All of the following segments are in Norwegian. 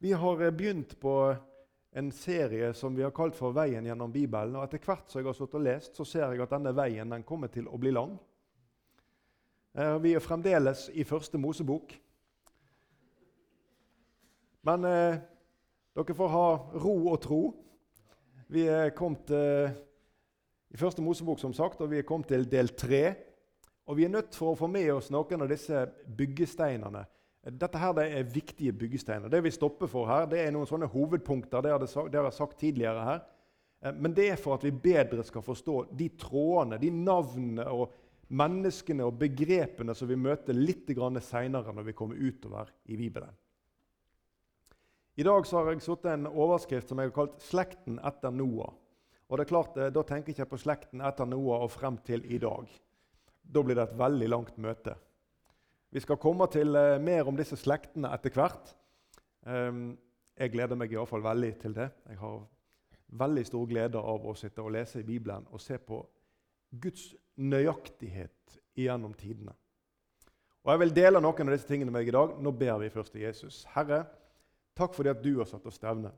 Vi har eh, begynt på en serie som vi har kalt for 'Veien gjennom Bibelen'. og Etter hvert som jeg har stått og lest, så ser jeg at denne veien den kommer til å bli lang. Eh, vi er fremdeles i første Mosebok. Men eh, dere får ha ro og tro. Vi er kommet eh, i første Mosebok, som sagt, og vi er kommet til del tre. Og vi er nødt for å få med oss noen av disse byggesteinene dette her det er viktige byggesteiner. Det vi stopper for her, det er noen sånne hovedpunkter. Det har, jeg sagt tidligere her. Eh, men det er for at vi bedre skal forstå de trådene, de navnene og menneskene og begrepene som vi møter litt seinere når vi kommer utover i Bibelen. I dag har jeg satt en overskrift som jeg har kalt 'Slekten etter Noah'. Og det er klart, eh, Da tenker jeg ikke på slekten etter Noah og frem til i dag. Da blir det et veldig langt møte. Vi skal komme til uh, mer om disse slektene etter hvert. Um, jeg gleder meg i fall veldig til det. Jeg har veldig stor glede av å sitte og lese i Bibelen og se på Guds nøyaktighet gjennom tidene. Og Jeg vil dele noen av disse tingene med deg i dag. Nå ber vi først til Jesus. Herre, takk for det at du har satt oss stevne.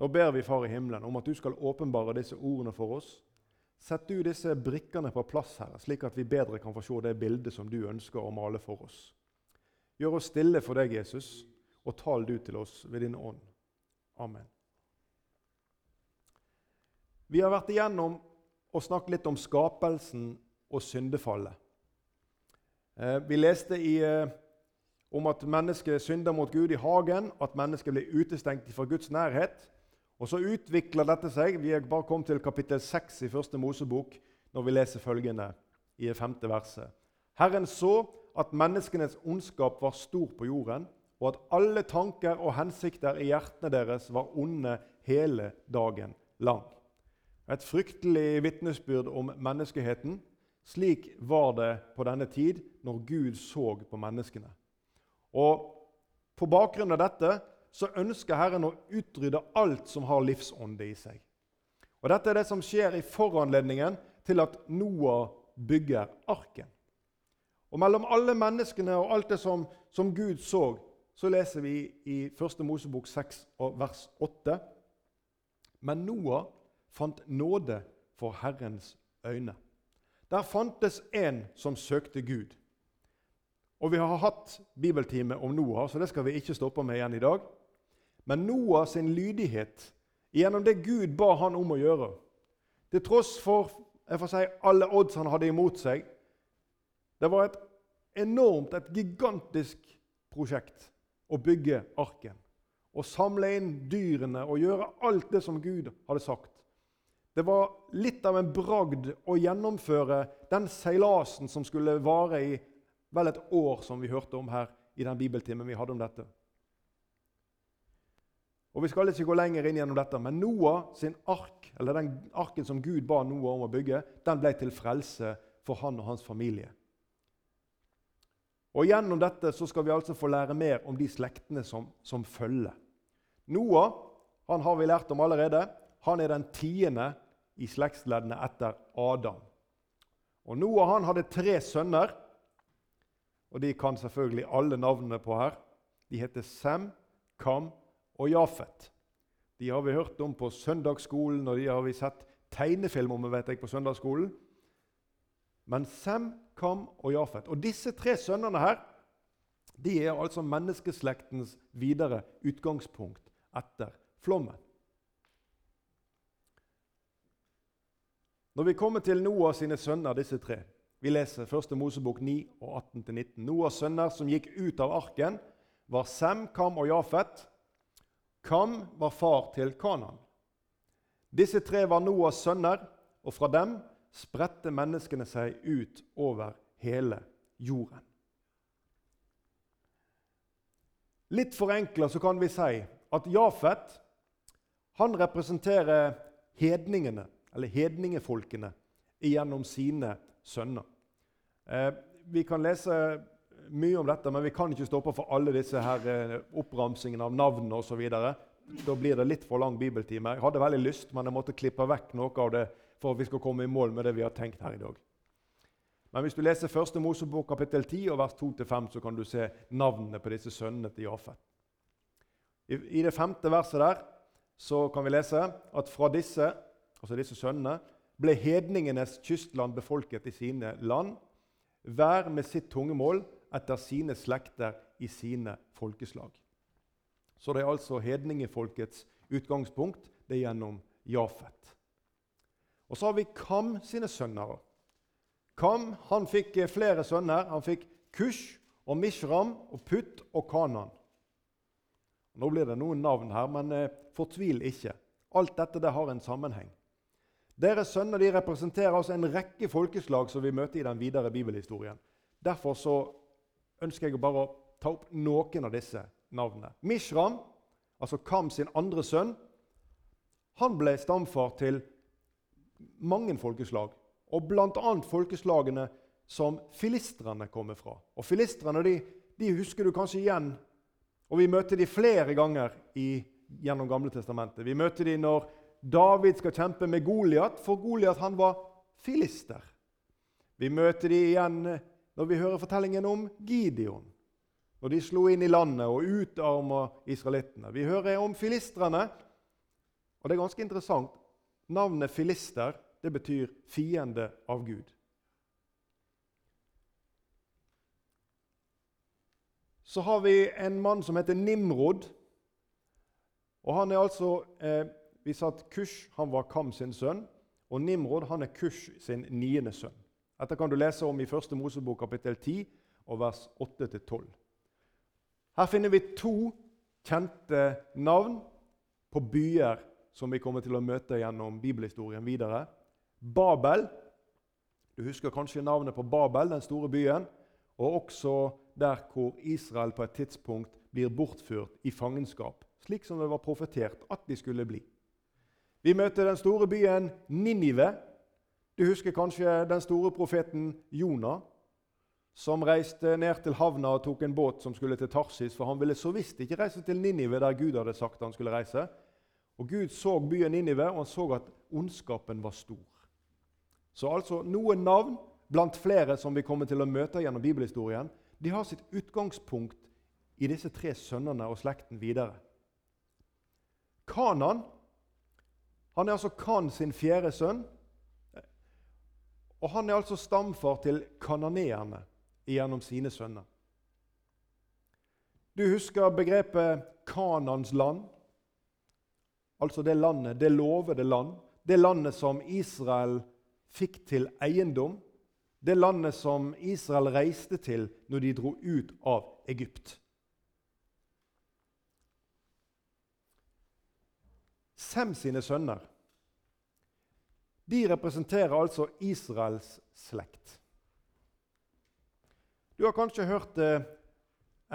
Nå ber vi, Far i himmelen, om at du skal åpenbare disse ordene for oss Sett du disse brikkene på plass, her, slik at vi bedre kan få se det bildet som du ønsker å male for oss. Gjør oss stille for deg, Jesus, og tal du til oss ved din ånd. Amen. Vi har vært igjennom og snakket litt om skapelsen og syndefallet. Eh, vi leste i, eh, om at mennesket synder mot Gud i hagen, at mennesket blir utestengt fra Guds nærhet. Og Så utvikler dette seg. Vi er bare kommet til kapittel 6 i første Mosebok når vi leser følgende i det femte verset. Herren så at menneskenes ondskap var stor på jorden, og at alle tanker og hensikter i hjertene deres var onde hele dagen lang. Et fryktelig vitnesbyrd om menneskeheten. Slik var det på denne tid, når Gud så på menneskene. Og På bakgrunn av dette så ønsker Herren å utrydde alt som har livsånde i seg. Og Dette er det som skjer i foranledningen til at Noah bygger arken. Og Mellom alle menneskene og alt det som, som Gud så, så leser vi i 1. Mosebok 6 vers 8. Men Noah fant nåde for Herrens øyne. Der fantes en som søkte Gud. Og Vi har hatt bibeltime om Noah, så det skal vi ikke stoppe med igjen i dag. Men Noah sin lydighet gjennom det Gud ba han om å gjøre, til tross for jeg får si, alle odds han hadde imot seg Det var et enormt, et gigantisk prosjekt å bygge arken. Å samle inn dyrene og gjøre alt det som Gud hadde sagt. Det var litt av en bragd å gjennomføre den seilasen som skulle vare i vel et år, som vi hørte om her i den bibeltimen vi hadde om dette. Og Vi skal ikke gå lenger inn gjennom dette, men Noah sin ark, eller den arken som Gud ba Noah om å bygge, den ble til frelse for han og hans familie. Og Gjennom dette så skal vi altså få lære mer om de slektene som, som følger. Noah han har vi lært om allerede. Han er den tiende i slektsleddene etter Adam. Og Noah han hadde tre sønner, og de kan selvfølgelig alle navnene på her. De heter Sem, Kam og Jafet. De har vi hørt om på søndagsskolen, og de har vi sett tegnefilm om vet jeg, på søndagsskolen. Men Sem, Kam og Jafet. Og disse tre sønnene her de er altså menneskeslektens videre utgangspunkt etter flommen. Når vi kommer til Noah sine sønner, disse tre Vi leser 1. Mosebok 9 og 18-19. Noahs sønner som gikk ut av arken, var Sem, Kam og Jafet. Kam var far til Kanan. Disse tre var Noas sønner, og fra dem spredte menneskene seg ut over hele jorden. Litt forenkla kan vi si at Jafet han representerer hedningene, eller hedningefolkene, gjennom sine sønner. Eh, vi kan lese mye om dette, men vi kan ikke stoppe for alle disse her eh, oppramsingene av navn osv. Da blir det litt for lang bibeltime. Jeg hadde veldig lyst, men jeg måtte klippe vekk noe av det for at vi skal komme i mål med det vi har tenkt her i dag. Men hvis du leser 1. Mosebok kapittel 10 og vers 2-5, så kan du se navnene på disse sønnene til Jafet. I, I det femte verset der så kan vi lese at fra disse, altså disse sønnene ble hedningenes kystland befolket i sine land, hver med sitt tungemål etter sine slekter i sine folkeslag. Så det er altså hedningefolkets utgangspunkt. Det er gjennom Jafet. Og så har vi Kam sine sønner. Kam han fikk flere sønner. Han fikk Kush og Mishram og Putt og Kanan. Nå blir det noen navn her, men eh, fortvil ikke. Alt dette det har en sammenheng. Deres sønner de representerer altså en rekke folkeslag som vi møter i den videre bibelhistorien. Derfor så ønsker jeg bare å ta opp noen av disse navnene. Mishram, altså Kam sin andre sønn, han ble stamfar til mange folkeslag. Og bl.a. folkeslagene som filistrene kommer fra. Og Filistrene de, de, husker du kanskje igjen, og vi møter de flere ganger i, gjennom Gamle testamentet. Vi møter de når David skal kjempe med Goliat, for Goliat var filister. Vi møter de igjen eh, når vi hører fortellingen om Gideon, når de slo inn i landet og utarma israelittene. Vi hører om filistrene, og det er ganske interessant. Navnet filister det betyr fiende av Gud. Så har vi en mann som heter Nimrod. Og han er altså eh, vi sa at Kush han var Kam sin sønn, og Nimrod han er Kush sin niende sønn. Dette kan du lese om i 1. Mosebok kapittel 10 og vers 8-12. Her finner vi to kjente navn på byer som vi kommer til å møte gjennom bibelhistorien videre. Babel. Du husker kanskje navnet på Babel, den store byen. Og også der hvor Israel på et tidspunkt blir bortført i fangenskap, slik som det var profetert at de skulle bli. Vi møter den store byen Ninive. Du husker kanskje den store profeten Jonah, som reiste ned til havna og tok en båt som skulle til Tarsis, for han ville så visst ikke reise til Ninive, der Gud hadde sagt han skulle reise. Og Gud så byen Ninive, og han så at ondskapen var stor. Så altså noen navn blant flere som vi kommer til å møte gjennom bibelhistorien, de har sitt utgangspunkt i disse tre sønnene og slekten videre. Kanan han er altså Kan sin fjerde sønn. Og han er altså stamfar til kananeerne gjennom sine sønner. Du husker begrepet Kanans land, altså det landet, det lovede land. Det landet som Israel fikk til eiendom. Det landet som Israel reiste til når de dro ut av Egypt. Sem sine sønner de representerer altså Israels slekt. Du har kanskje hørt eh,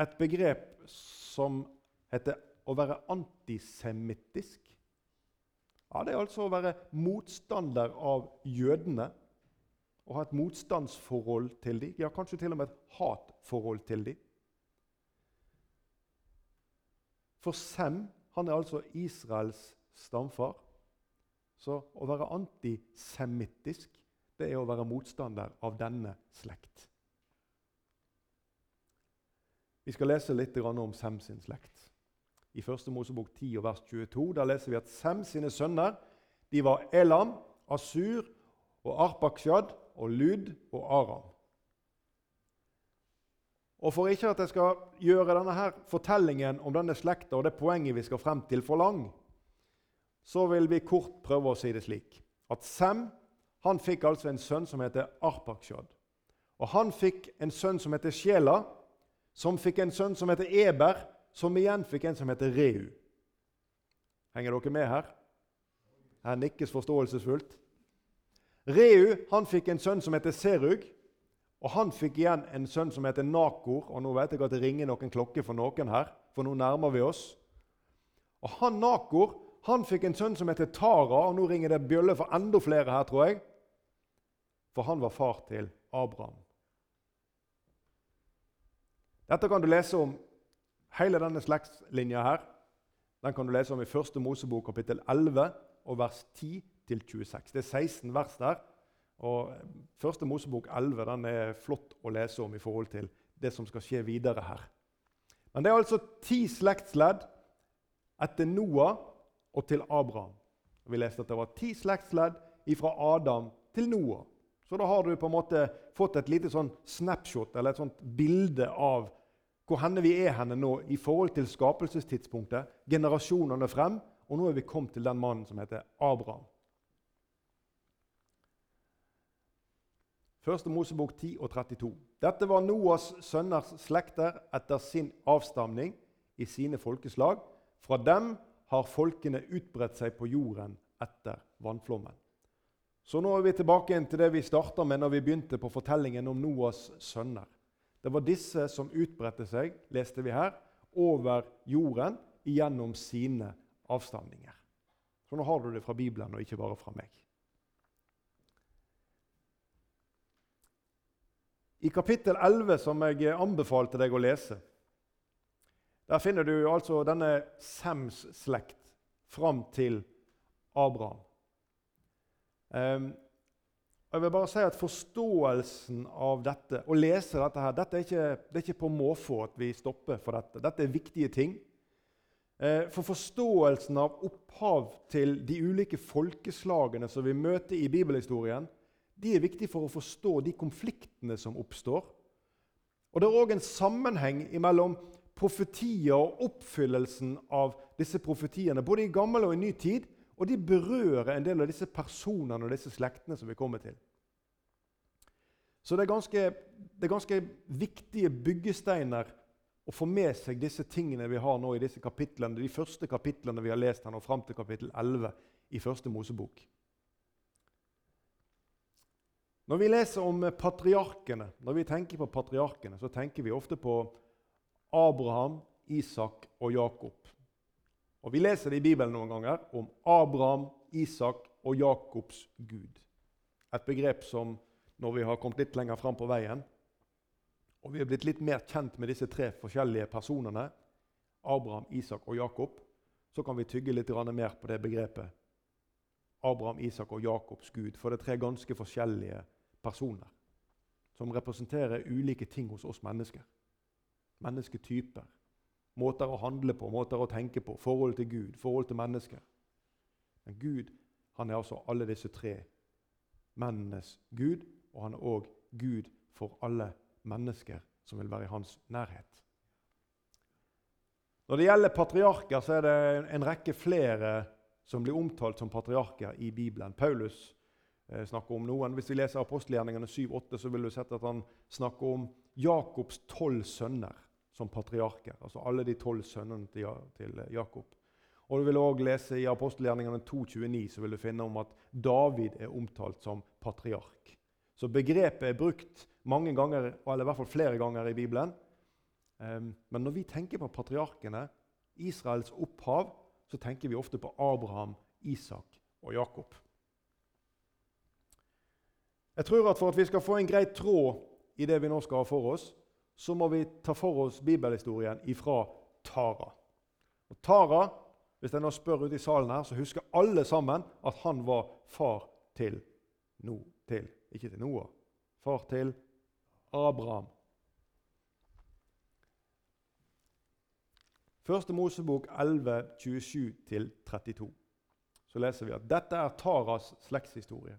et begrep som heter å være antisemittisk. Ja, Det er altså å være motstander av jødene og ha et motstandsforhold til dem. Ja, kanskje til og med et hatforhold til dem. For Sem han er altså Israels stamfar. Så å være antisemittisk det er å være motstander av denne slekt. Vi skal lese litt om Sem sin slekt. I 1. Mosebok 10 vers 22 der leser vi at Sem sine sønner de var Elam, Asur og Arpakshad og Lud og Aram. Og For ikke at jeg skal gjøre denne her fortellingen om denne slekta og det poenget vi skal frem til, for lang, så vil vi kort prøve å si det slik at Sem han fikk altså en sønn som heter Arpakshad. Og han fikk en sønn som heter Sjela, som fikk en sønn som heter Eber, som igjen fikk en som heter Reu. Henger dere med her? Her nikkes forståelsesfullt. Reu han fikk en sønn som heter Serug, og han fikk igjen en sønn som heter Nakor. Og nå vet jeg at det ringer noen klokker for noen her, for nå nærmer vi oss. Og han Nakor han fikk en sønn som heter Tara, og nå ringer det bjølle for enda flere her, tror jeg. For han var far til Abraham. Dette kan du lese om hele denne slektslinja her. Den kan du lese om i 1. Mosebok kapittel 11 og vers 10-26. Det er 16 vers der. Og 1. Mosebok 11 den er flott å lese om i forhold til det som skal skje videre her. Men det er altså ti slektsledd etter Noah og til Abraham. Vi leste at det var ti slektsledd fra Adam til Noah. Så da har du på en måte fått et lite sånn snapshot, eller et sånt bilde av hvor henne vi er henne nå i forhold til skapelsestidspunktet, generasjonene frem, og nå er vi kommet til den mannen som heter Abraham. Første Mosebok 10 og 32. Dette var Noas sønners slekter etter sin avstamning i sine folkeslag. Fra dem har folkene utbredt seg på jorden etter vannflommen. Så nå er vi tilbake til det vi starta med når vi begynte på fortellingen om Noas sønner. Det var disse som utbredte seg, leste vi her, over jorden gjennom sine avstamninger. Så nå har du det fra Bibelen og ikke bare fra meg. I kapittel 11, som jeg anbefalte deg å lese, der finner du altså denne Sems slekt fram til Abraham. Um, jeg vil bare si at Forståelsen av dette, å lese dette her, dette er ikke, det er ikke på måfå at vi stopper for dette. Dette er viktige ting. Eh, for forståelsen av opphav til de ulike folkeslagene som vi møter i bibelhistorien, de er viktige for å forstå de konfliktene som oppstår. Og Det er òg en sammenheng mellom profetier og oppfyllelsen av disse profetiene, både i gammel og i ny tid, og de berører en del av disse personene og disse slektene som vi kommer til. Så det er ganske, det er ganske viktige byggesteiner å få med seg disse tingene vi har nå i disse kapitlene, de første kapitlene vi har lest her nå, fram til kapittel 11 i første Mosebok. Når vi leser om patriarkene, når vi tenker på patriarkene, så tenker vi ofte på Abraham, Isak og Jakob. Og Vi leser det i Bibelen noen ganger om Abraham, Isak og Jakobs Gud. Et begrep som når vi har kommet litt lenger fram på veien, og vi er blitt litt mer kjent med disse tre forskjellige personene, Abraham, Isak og Jakob, så kan vi tygge litt mer på det begrepet. Abraham, Isak og Jakobs Gud. For det er tre ganske forskjellige personer som representerer ulike ting hos oss mennesker. Mennesketyper. Måter å handle på, måter å tenke på. Forhold til Gud, forhold til mennesker. Men Gud han er altså alle disse tre mennenes Gud, og han er òg Gud for alle mennesker som vil være i hans nærhet. Når det gjelder patriarker, så er det en rekke flere som blir omtalt som patriarker i Bibelen. Paulus Eh, snakker om noen. Hvis vi leser apostelgjerningene 7-8, så vil du sett at han snakker om Jakobs tolv sønner som patriarker. Altså alle de tolv sønnene til, til Jakob. Og du vil også lese I apostelgjerningene 2,29 så vil du finne om at David er omtalt som patriark. Så begrepet er brukt mange ganger, eller i hvert fall flere ganger i Bibelen. Um, men når vi tenker på patriarkene, Israels opphav, så tenker vi ofte på Abraham, Isak og Jakob. Jeg tror at For at vi skal få en grei tråd i det vi nå skal ha for oss, så må vi ta for oss bibelhistorien ifra Tara. Og Tara, hvis jeg nå spør ute i salen her, så husker alle sammen at han var far til no, til, Ikke til Noah. Far til Abraham. Første Mosebok 11, 27-32. Så leser vi at dette er Taras slektshistorie.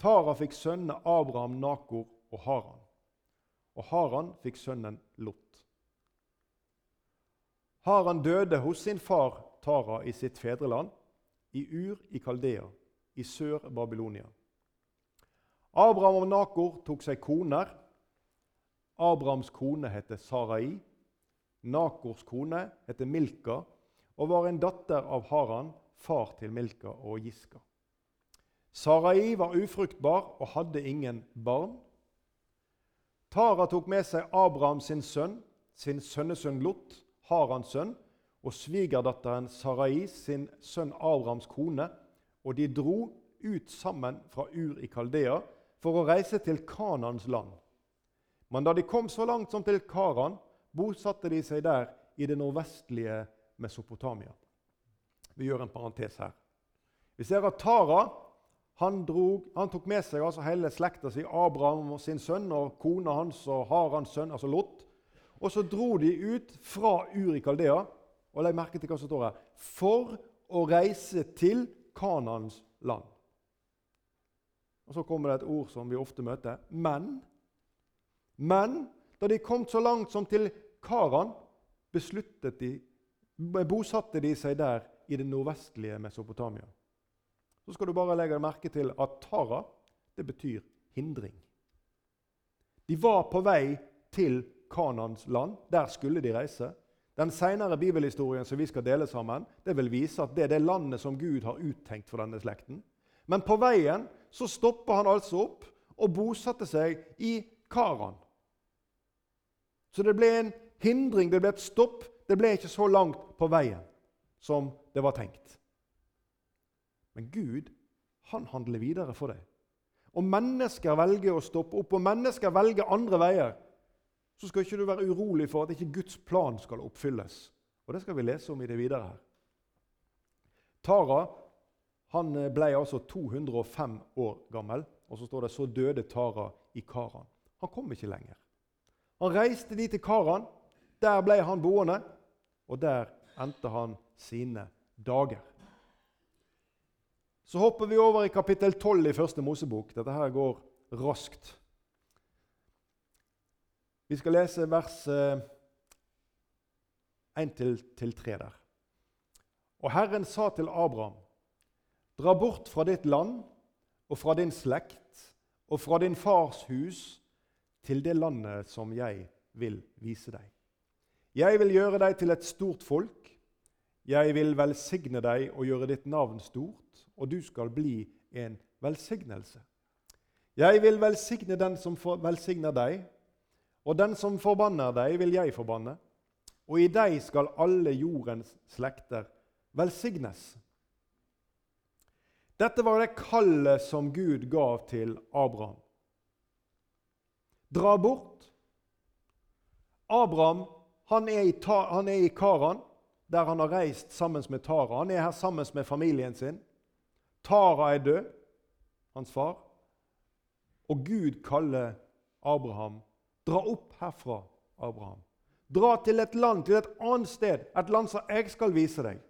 Tara fikk sønnene Abraham, Nakor og Haran. Og Haran fikk sønnen Lot. Haran døde hos sin far Tara i sitt fedreland, i Ur i Kaldea, i Sør-Babylonia. Abraham og Nakor tok seg koner. Abrahams kone het Sarai. Nakors kone het Milka og var en datter av Haran, far til Milka og Giska. Sarai var ufruktbar og hadde ingen barn. Tara tok med seg Abraham sin sønn, sin sønnesønn Lot, Harans sønn, og svigerdatteren Sarai sin sønn Abrahams kone, og de dro ut sammen fra Ur i Kaldea for å reise til Kanans land. Men da de kom så langt som til Karan, bosatte de seg der i det nordvestlige Mesopotamia. Vi gjør en parentes her. Vi ser at Tara han, drog, han, tok med seg altså hele slekta si, Abraham og sin sønn og kona hans og Harans sønn, altså Lot. Og så dro de ut fra Ur i Kaldea Og legg merke til hva som står her. For å reise til Kanans land. Og Så kommer det et ord som vi ofte møter. Men. Men da de kom så langt som til Karan, besluttet de, bosatte de seg der i det nordvestlige Mesopotamia. Så skal du bare legge merke til at Tara det betyr hindring. De var på vei til Kanans land. Der skulle de reise. Den senere bibelhistorien som vi skal dele sammen, det vil vise at det er det landet som Gud har uttenkt for denne slekten. Men på veien så stopper han altså opp og bosatte seg i Karan. Så det ble en hindring, det ble et stopp. Det ble ikke så langt på veien som det var tenkt. Men Gud, han handler videre for deg. Og mennesker velger å stoppe opp, og mennesker velger andre veier, så skal ikke du være urolig for at ikke Guds plan skal oppfylles. Og Det skal vi lese om i det videre her. Tara han ble altså 205 år gammel, og så står det så døde Tara i Karan. Han kom ikke lenger. Han reiste dit til Karan. Der ble han boende, og der endte han sine dager. Så hopper vi over i kapittel 12 i Første Mosebok. Dette her går raskt. Vi skal lese vers 1-3 der. Og Herren sa til Abraham.: Dra bort fra ditt land og fra din slekt og fra din fars hus til det landet som jeg vil vise deg. Jeg vil gjøre deg til et stort folk. Jeg vil velsigne deg og gjøre ditt navn stort, og du skal bli en velsignelse. Jeg vil velsigne den som velsigner deg, og den som forbanner deg, vil jeg forbanne. Og i deg skal alle jordens slekter velsignes. Dette var det kallet som Gud gav til Abraham. Dra bort. Abraham han er, i, han er, i, Karan, der han har reist sammen med Tara. Han er her sammen med familien sin. Tara er død, hans far. Og Gud kaller Abraham. Dra opp herfra, Abraham. Dra til et land, til et annet sted, et land som jeg skal vise deg.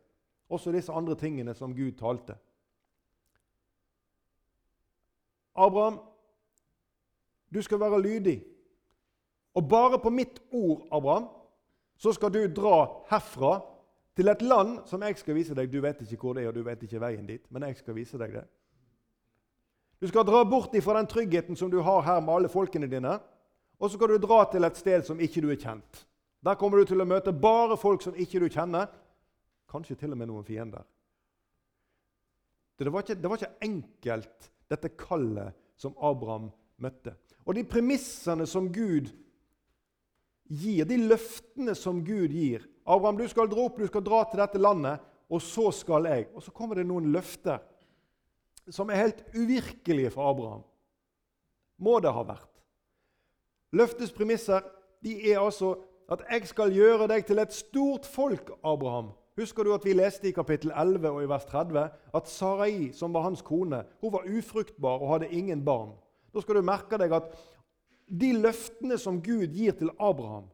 Også disse andre tingene som Gud talte. Abraham, du skal være lydig. Og bare på mitt ord, Abraham, så skal du dra herfra til et land som jeg skal vise deg. Du vet ikke hvor det er, og du vet ikke veien dit, men jeg skal vise deg det. Du skal dra bort fra den tryggheten som du har her med alle folkene dine, og så skal du dra til et sted som ikke du er kjent. Der kommer du til å møte bare folk som ikke du kjenner, kanskje til og med noen fiender. Det var ikke, det var ikke enkelt, dette kallet som Abraham møtte. Og de premissene som Gud gir, de løftene som Gud gir Abraham, du skal dra opp, du skal dra til dette landet, og så skal jeg. Og så kommer det noen løfter som er helt uvirkelige for Abraham. Må det ha vært. Løftets premisser de er altså at 'jeg skal gjøre deg til et stort folk', Abraham. Husker du at vi leste i kapittel 11 og i vers 30 at Sarai, som var hans kone, hun var ufruktbar og hadde ingen barn? Da skal du merke deg at de løftene som Gud gir til Abraham,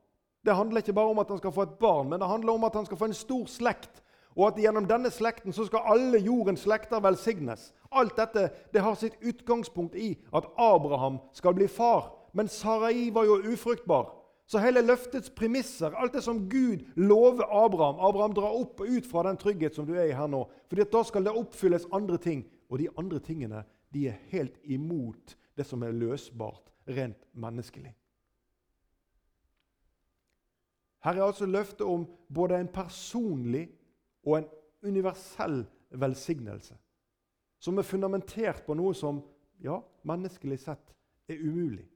det handler ikke bare om at han skal få et barn, men det handler om at han skal få en stor slekt. Og at gjennom denne slekten så skal alle jordens slekter velsignes. Alt dette det har sitt utgangspunkt i at Abraham skal bli far. Men Sarai var jo ufruktbar. Så hele løftets premisser, alt det som Gud lover Abraham Abraham drar opp og ut fra den trygghet som du er i her nå. fordi da skal det oppfylles andre ting. Og de andre tingene de er helt imot det som er løsbart rent menneskelig. Her er altså løftet om både en personlig og en universell velsignelse, som er fundamentert på noe som ja, menneskelig sett er umulig.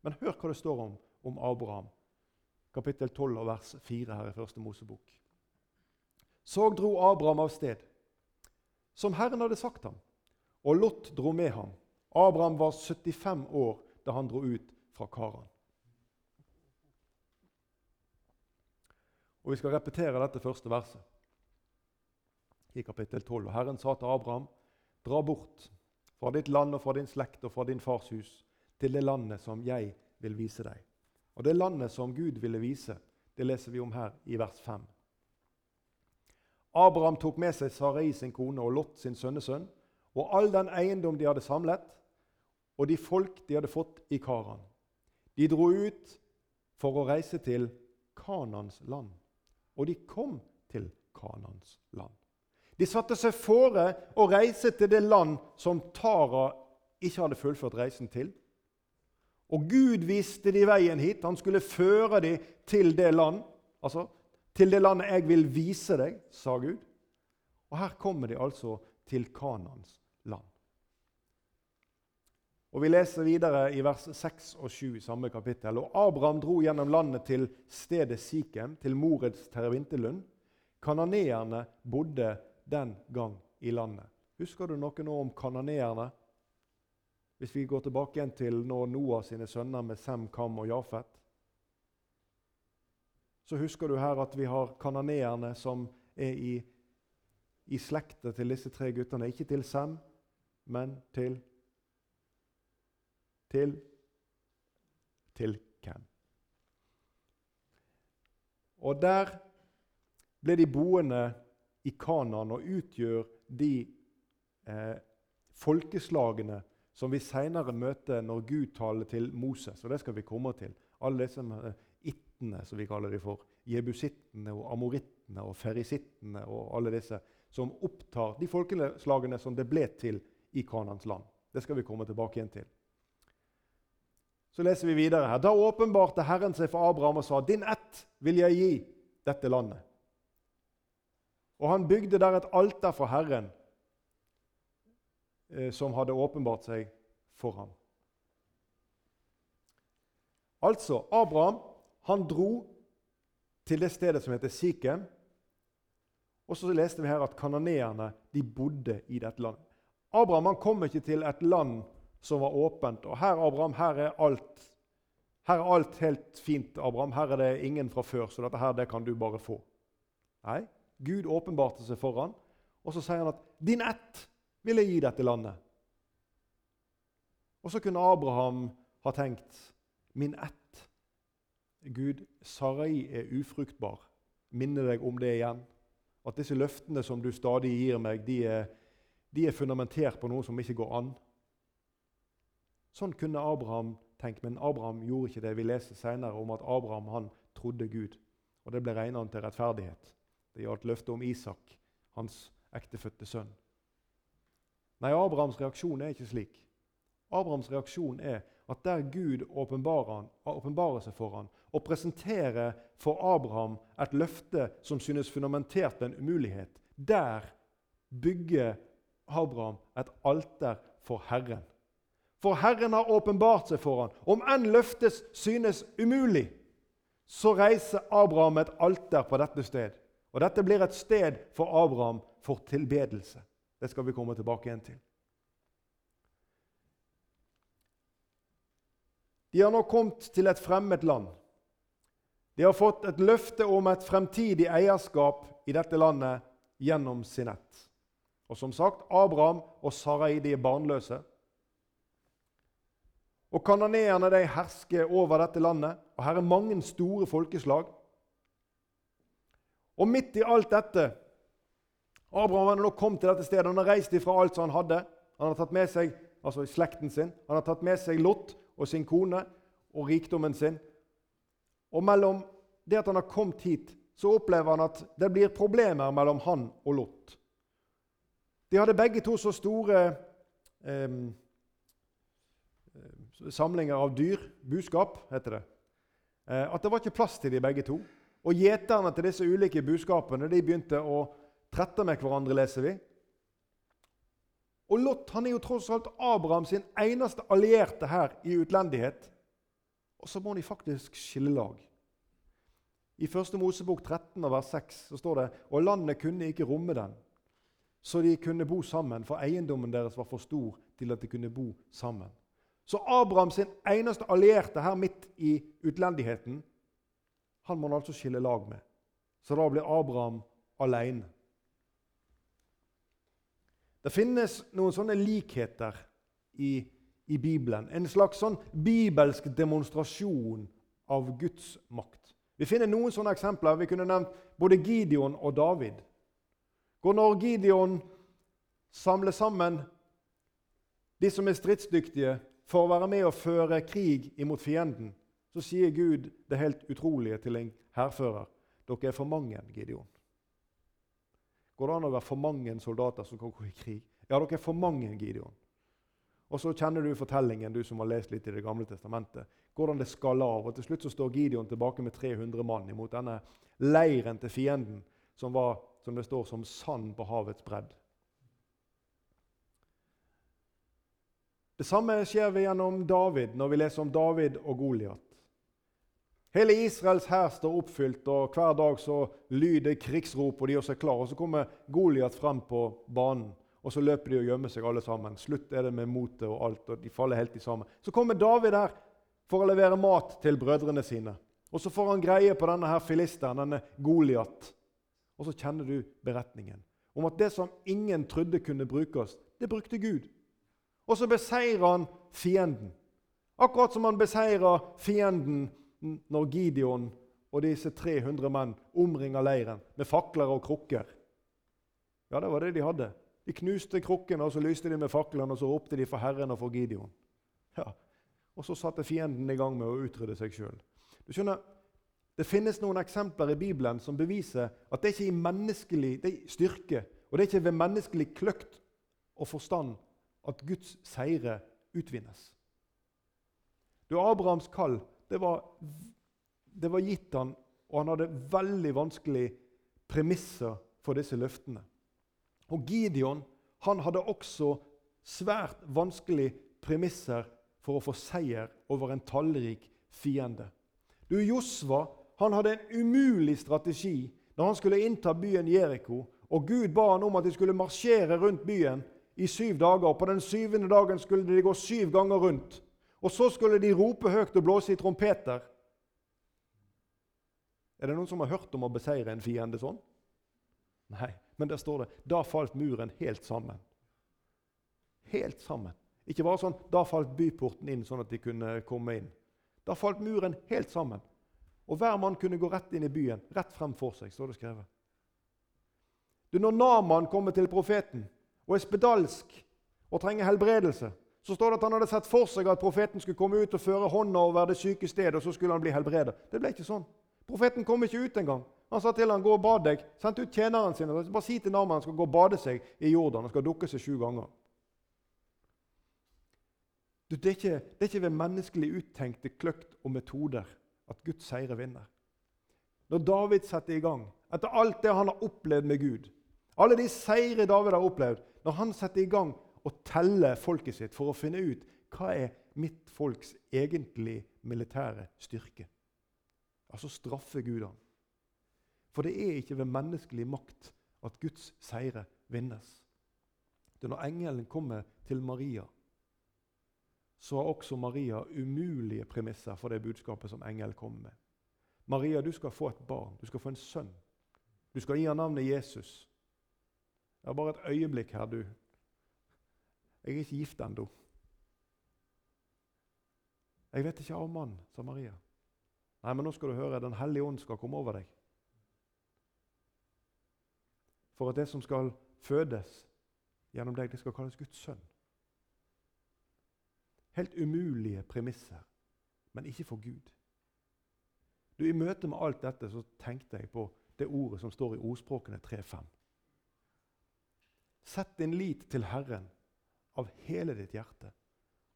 Men hør hva det står om, om Abraham, kapittel 12 og vers 4 her i Første Mosebok. Så dro Abraham av sted, som Herren hadde sagt ham, og Lot dro med ham. Abraham var 75 år da han dro ut fra Karan. Og Vi skal repetere dette første verset i kapittel 12. Herren sa til Abraham.: Dra bort fra ditt land og fra din slekt og fra din fars hus til det landet som jeg vil vise deg. Og det landet som Gud ville vise, Det leser vi om her i vers 5. Abraham tok med seg Sarai sin kone og Lot sin sønnesønn og all den eiendom de hadde samlet, og de folk de hadde fått i Karan. De dro ut for å reise til Kanans land, og de kom til Kanans land. De satte seg fore å reise til det land som Tara ikke hadde fullført reisen til. Og Gud viste de veien hit. Han skulle føre dem til det land. Altså, til det landet jeg vil vise deg, sa Gud. Og her kommer de altså til Kanans land. Og Vi leser videre i vers 6 og 7 i samme kapittel. Og Abraham dro gjennom landet til stedet Sikhem, til Moreds tervinterlund. Kananeerne bodde den gang i landet. Husker du noe nå om kananeerne? Hvis vi går tilbake igjen til når Noah sine sønner med Sem, Kam og Jafet, så husker du her at vi har kananeerne som er i, i slekta til disse tre guttene. Ikke til Sem, men til Til til hvem? Og der ble de boende i Kanan og utgjør de eh, folkeslagene som vi seinere møter når Gud taler til Moses. og Det skal vi komme til. Alle disse ittene, som vi kaller dem for. Jebusittene og amorittene og ferisittene og alle disse som opptar de folkeslagene som det ble til i Kanans land. Det skal vi komme tilbake igjen til. Så leser vi videre her. Da åpenbarte Herren seg for Abraham og sa, 'Din ett vil jeg gi dette landet.' Og han bygde der et alter for Herren Eh, som hadde åpenbart seg for ham. Altså, Abraham han dro til det stedet som heter Sikhem. Og så leste vi her at kanoneerne de bodde i dette landet. Abraham han kom ikke til et land som var åpent. Og her Abraham, her er alt, her er alt helt fint. Abraham. Her er det ingen fra før, så dette her det kan du bare få. Nei, Gud åpenbarte seg for ham, og så sier han at 'din ett vil jeg gi dette landet. Og så kunne Abraham ha tenkt min ett. Gud, Sarai er ufruktbar. Minne deg om det igjen. At disse løftene som du stadig gir meg, de er, de er fundamentert på noe som ikke går an. Sånn kunne Abraham tenkt, men Abraham gjorde ikke det. Vi leser senere om at Abraham han trodde Gud, og det ble regnet til rettferdighet. Det gjaldt løftet om Isak, hans ektefødte sønn. Nei, Abrahams reaksjon er ikke slik. Abrahams reaksjon er at der Gud åpenbarer seg for ham og presenterer for Abraham et løfte som synes fundamentert en umulighet, der bygger Abraham et alter for Herren. For Herren har åpenbart seg for ham. Om enn løftes synes umulig, så reiser Abraham et alter på dette sted. Og dette blir et sted for Abraham for tilbedelse. Det skal vi komme tilbake igjen til. De har nå kommet til et fremmed land. De har fått et løfte om et fremtidig eierskap i dette landet gjennom sin ett. Og som sagt, Abraham og Sarai de er barnløse. Og Kananeerne de hersker over dette landet, og her er mange store folkeslag. Og midt i alt dette Abraham har nå kommet til dette stedet. Han har reist ifra alt som han hadde. Han har tatt med seg altså slekten sin, han har tatt med seg Lot og sin kone og rikdommen sin. Og mellom det at han har kommet hit, så opplever han at det blir problemer mellom han og Lot. De hadde begge to så store eh, samlinger av dyr, buskap, heter det, eh, at det var ikke plass til de begge to. Og gjeterne til disse ulike buskapene de begynte å trette med hverandre, leser vi. Og Lot han er jo tross alt Abraham sin eneste allierte her i utlendighet. Og så må de faktisk skille lag. I 1. Mosebok 13, vers 6 så står det og landet kunne ikke romme den, så de kunne bo sammen, for eiendommen deres var for stor til at de kunne bo sammen. Så Abraham sin eneste allierte her midt i utlendigheten, han må han altså skille lag med. Så da blir Abraham alene. Det finnes noen sånne likheter i, i Bibelen. En slags sånn bibelsk demonstrasjon av Guds makt. Vi finner noen sånne eksempler. Vi kunne nevnt både Gideon og David. Hvor når Gideon samler sammen de som er stridsdyktige, for å være med og føre krig imot fienden, så sier Gud det helt utrolige til en hærfører. Dere er for mange, Gideon. Går det an å være for mange soldater som kan gå i krig? Ja, dere er for mange, Gideon. Og så kjenner du fortellingen, du som har lest litt i Det gamle testamentet. Hvordan det skaller av. Og Til slutt så står Gideon tilbake med 300 mann imot denne leiren til fienden, som var som det står, som sand på havets bredd. Det samme skjer vi gjennom David når vi leser om David og Goliat. Hele Israels hær står oppfylt, og hver dag så lyder krigsrop, og de også er klare. Og Så kommer Goliat frem på banen, og så løper de og gjemmer seg alle sammen. Slutt er det med motet og alt, og de faller helt i sammen. Så kommer David her for å levere mat til brødrene sine. Og Så får han greie på denne her filisteren, denne Goliat. Og så kjenner du beretningen om at det som ingen trodde kunne brukes, det brukte Gud. Og så beseirer han fienden. Akkurat som han beseirer fienden når Gideon og disse 300 menn omringer leiren med fakler og krukker. Ja, det var det de hadde. De knuste krukkene, og så lyste de med faklene, og så ropte de for Herren og for Gideon. Ja. Og så satte fienden i gang med å utrydde seg sjøl. Det finnes noen eksempler i Bibelen som beviser at det er ikke i menneskelig styrke og det er ikke ved menneskelig kløkt og forstand at Guds seire utvinnes. Du, Abrahams kall det var, det var gitt han, og han hadde veldig vanskelige premisser for disse løftene. Og Gideon han hadde også svært vanskelige premisser for å få seier over en tallrik fiende. Du, Josva han hadde en umulig strategi når han skulle innta byen Jeriko. Og Gud ba han om at de skulle marsjere rundt byen i syv dager. og På den syvende dagen skulle de gå syv ganger rundt. Og så skulle de rope høyt og blåse i trompeter. Er det noen som har hørt om å beseire en fiende sånn? Nei, men der står det da falt muren helt sammen. Helt sammen. Ikke bare sånn da falt byporten inn, sånn at de kunne komme inn. Da falt muren helt sammen. Og hver mann kunne gå rett inn i byen, rett frem for seg. står det skrevet. Du, når Naman kommer til profeten og er spedalsk og trenger helbredelse, så står det at han hadde sett for seg at profeten skulle komme ut og føre hånda over det syke stedet, og så skulle han bli helbredet. Det ble ikke sånn. Profeten kom ikke ut engang. Han sa til han, 'Gå og bad deg.' Sendte ut tjeneren sin. Bare si til Naman han skal gå og bade seg i Jordan. Han skal dukke seg sju ganger. Du, det, er ikke, det er ikke ved menneskelig uttenkte kløkt og metoder at Guds seire vinner. Når David setter i gang, etter alt det han har opplevd med Gud, alle de seire David har opplevd, når han setter i gang og teller folket sitt for å finne ut hva er mitt folks egentlig militære styrke, altså straffer Gud ham. For det er ikke ved menneskelig makt at Guds seire vinnes. Det er når engelen kommer til Maria så har også Maria umulige premisser for det budskapet som engelen kommer med. Maria, du skal få et barn. Du skal få en sønn. Du skal gi ham navnet Jesus. Jeg er bare et øyeblikk her, du. Jeg er ikke gift ennå. Jeg vet ikke av mann, sa Maria. Nei, men nå skal du høre. Den hellige ånd skal komme over deg. For at det som skal fødes gjennom deg, det skal kalles Guds sønn. Helt umulige premisser, men ikke for Gud. Du, I møte med alt dette så tenkte jeg på det ordet som står i ordspråkene 3.5. Sett din lit til Herren av hele ditt hjerte,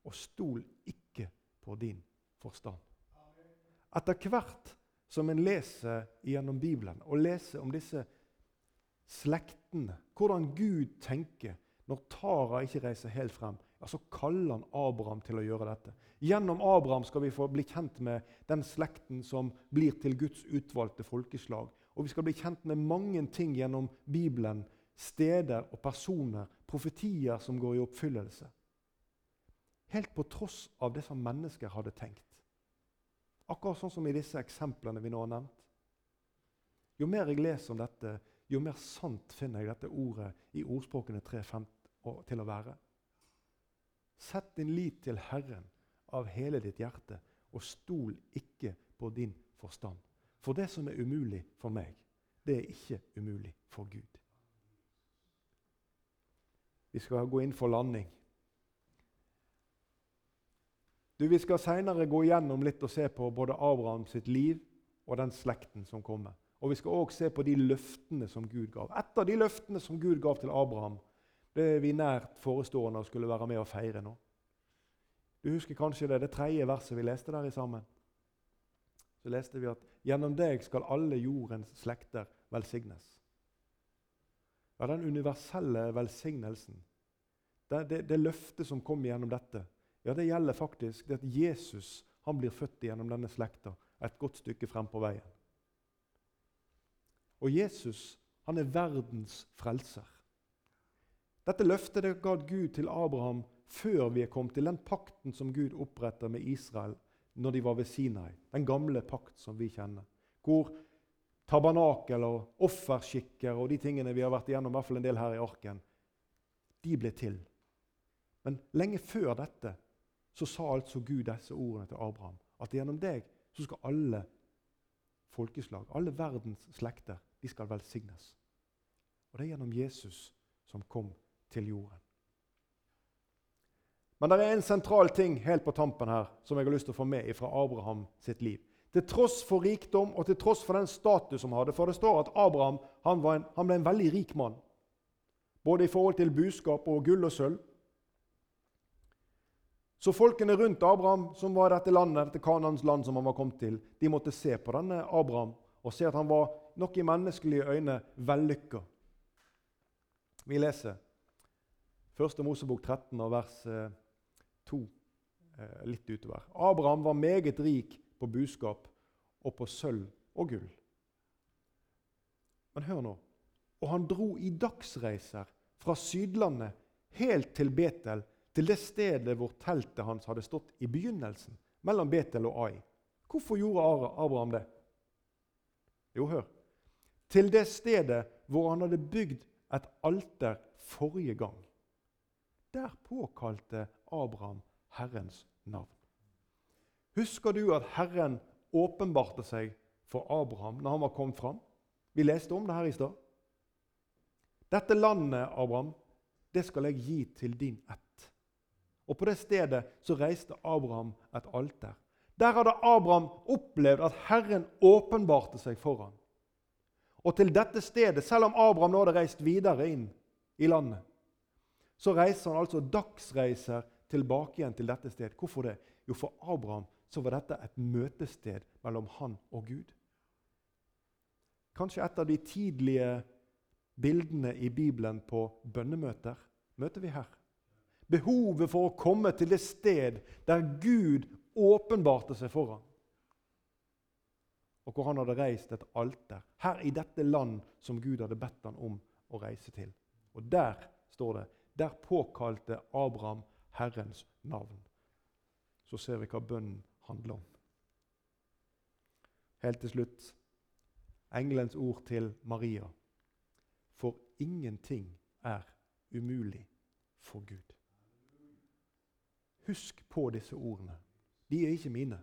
og stol ikke på din forstand. Etter hvert som en leser gjennom Bibelen og leser om disse slektene, hvordan Gud tenker når Tara ikke reiser helt frem, ja, så kaller han Abraham til å gjøre dette. Gjennom Abraham skal vi få bli kjent med den slekten som blir til Guds utvalgte folkeslag. Og vi skal bli kjent med mange ting gjennom Bibelen. Steder og personer, profetier som går i oppfyllelse. Helt på tross av det som mennesker hadde tenkt. Akkurat sånn som i disse eksemplene vi nå har nevnt. Jo mer jeg leser om dette, jo mer sant finner jeg dette ordet i ordspråkene 3.5 til å være. Sett din lit til Herren av hele ditt hjerte, og stol ikke på din forstand. For det som er umulig for meg, det er ikke umulig for Gud. Vi skal gå inn for landing. Du, Vi skal seinere gå igjennom litt og se på både Abraham sitt liv og den slekten som kommer. Og Vi skal òg se på de løftene som Gud gav. Et av de løftene som Gud gav til Abraham, det er vi nært forestående og skulle være med og feire nå. Du husker kanskje det, det tredje verset vi leste der i sammen. Så leste vi at 'gjennom deg skal alle jordens slekter velsignes'. Ja, Den universelle velsignelsen, det, det, det løftet som kom gjennom dette, ja, det gjelder faktisk det at Jesus han blir født gjennom denne slekta et godt stykke frem på veien. Og Jesus han er verdens frelser. Dette løftet det ga Gud til Abraham før vi er kommet til den pakten som Gud oppretter med Israel når de var ved Sinai. Den gamle pakt som vi kjenner. Hvor tabernakel og offerskikker og de tingene vi har vært igjennom, i hvert fall en del her i arken, de ble til. Men lenge før dette så sa altså Gud disse ordene til Abraham. At gjennom deg så skal alle folkeslag, alle verdens slekter, de skal velsignes. Og det er gjennom Jesus som kom til jorden. Men det er en sentral ting helt på tampen her som jeg har lyst til å få med fra Abraham sitt liv. Til tross for rikdom og til tross for den status han hadde. For det står at Abraham han, en, han ble en veldig rik mann. Både i forhold til buskap og gull og sølv. Så folkene rundt Abraham, som var dette landet, dette Kanans land som han var kommet til, de måtte se på denne Abraham og se at han var nok i menneskelige øyne vellykka. Vi leser 1. Mosebok 13 av vers 2 eh, eh, litt utover. Abraham var meget rik på buskap og på sølv og gull. Men hør nå. Og han dro i dagsreiser fra Sydlandet helt til Betel til det stedet hvor teltet hans hadde stått i begynnelsen, mellom Betel og Ai. Hvorfor gjorde Abraham det? Jo, hør. Til det stedet hvor han hadde bygd et alter forrige gang. Der påkalte Abraham Herrens navn. Husker du at Herren åpenbarte seg for Abraham når han var kommet fram? Vi leste om det her i stad. Dette landet, Abraham, det skal jeg gi til din ett. Og På det stedet så reiste Abraham et alter. Der hadde Abraham opplevd at Herren åpenbarte seg for ham. Og til dette stedet, selv om Abraham nå hadde reist videre inn i landet, så reiser han altså dagsreiser tilbake igjen til dette stedet. Hvorfor det? Jo, for Abraham så var dette et møtested mellom han og Gud. Kanskje et av de tidlige bildene i Bibelen på bønnemøter møter vi her. Behovet for å komme til det sted der Gud åpenbarte seg for ham. Og hvor han hadde reist et alter. Her i dette land som Gud hadde bedt ham om å reise til. Og der står det der påkalte Abraham Herrens navn. Så ser vi hva bønnen handler om. Helt til slutt engelens ord til Maria. For ingenting er umulig for Gud. Husk på disse ordene. De er ikke mine.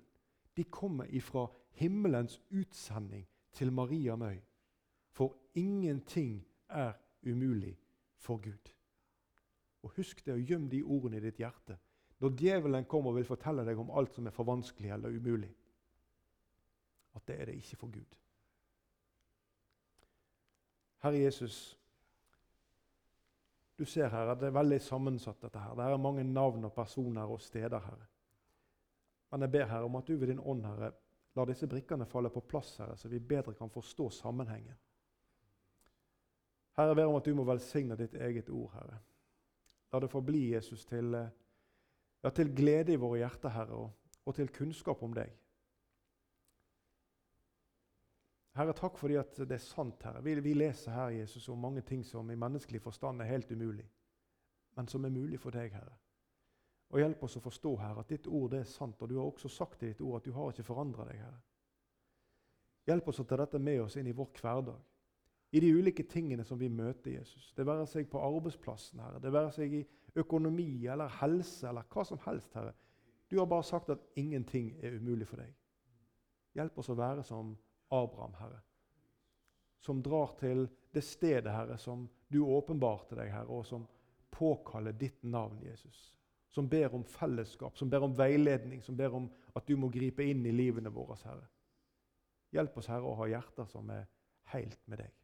De kommer ifra himmelens utsending til Maria Møy. For ingenting er umulig for Gud. Og Husk det og gjem de ordene i ditt hjerte når djevelen kommer og vil fortelle deg om alt som er for vanskelig eller umulig. At det er det ikke for Gud. Herre Jesus, du ser her at det er veldig sammensatt. dette her. Det er mange navn og personer og steder. Herre. Men jeg ber Herre om at du ved din ånd Herre, lar disse brikkene falle på plass, Herre, så vi bedre kan forstå sammenhengen. Herre, jeg ber om at du må velsigne ditt eget ord, Herre. La det forbli Jesus til, eh, ja, til glede i våre hjerter, Herre, og, til kunnskap om deg. Herre, takk fordi at det er sant, Herre. Vi, vi, leser her Jesus, om mange ting som i menneskelig forstand er helt umulig, men som er mulig for deg, Herre. Og Hjelp oss å forstå Herre, at ditt ord er sant, og du har også sagt i ditt ord at du har ikke forandra deg. Herre. Hjelp oss å ta dette med oss inn i vår hverdag. I de ulike tingene som vi møter Jesus. Det være seg på arbeidsplassen, Herre, det være seg i økonomi eller helse eller hva som helst. Herre. Du har bare sagt at ingenting er umulig for deg. Hjelp oss å være som Abraham, Herre. Som drar til det stedet, Herre, som du åpenbarte deg, Herre, og som påkaller ditt navn, Jesus. Som ber om fellesskap, som ber om veiledning, som ber om at du må gripe inn i livene våre, Herre. Hjelp oss, Herre, å ha hjerter som er helt med deg.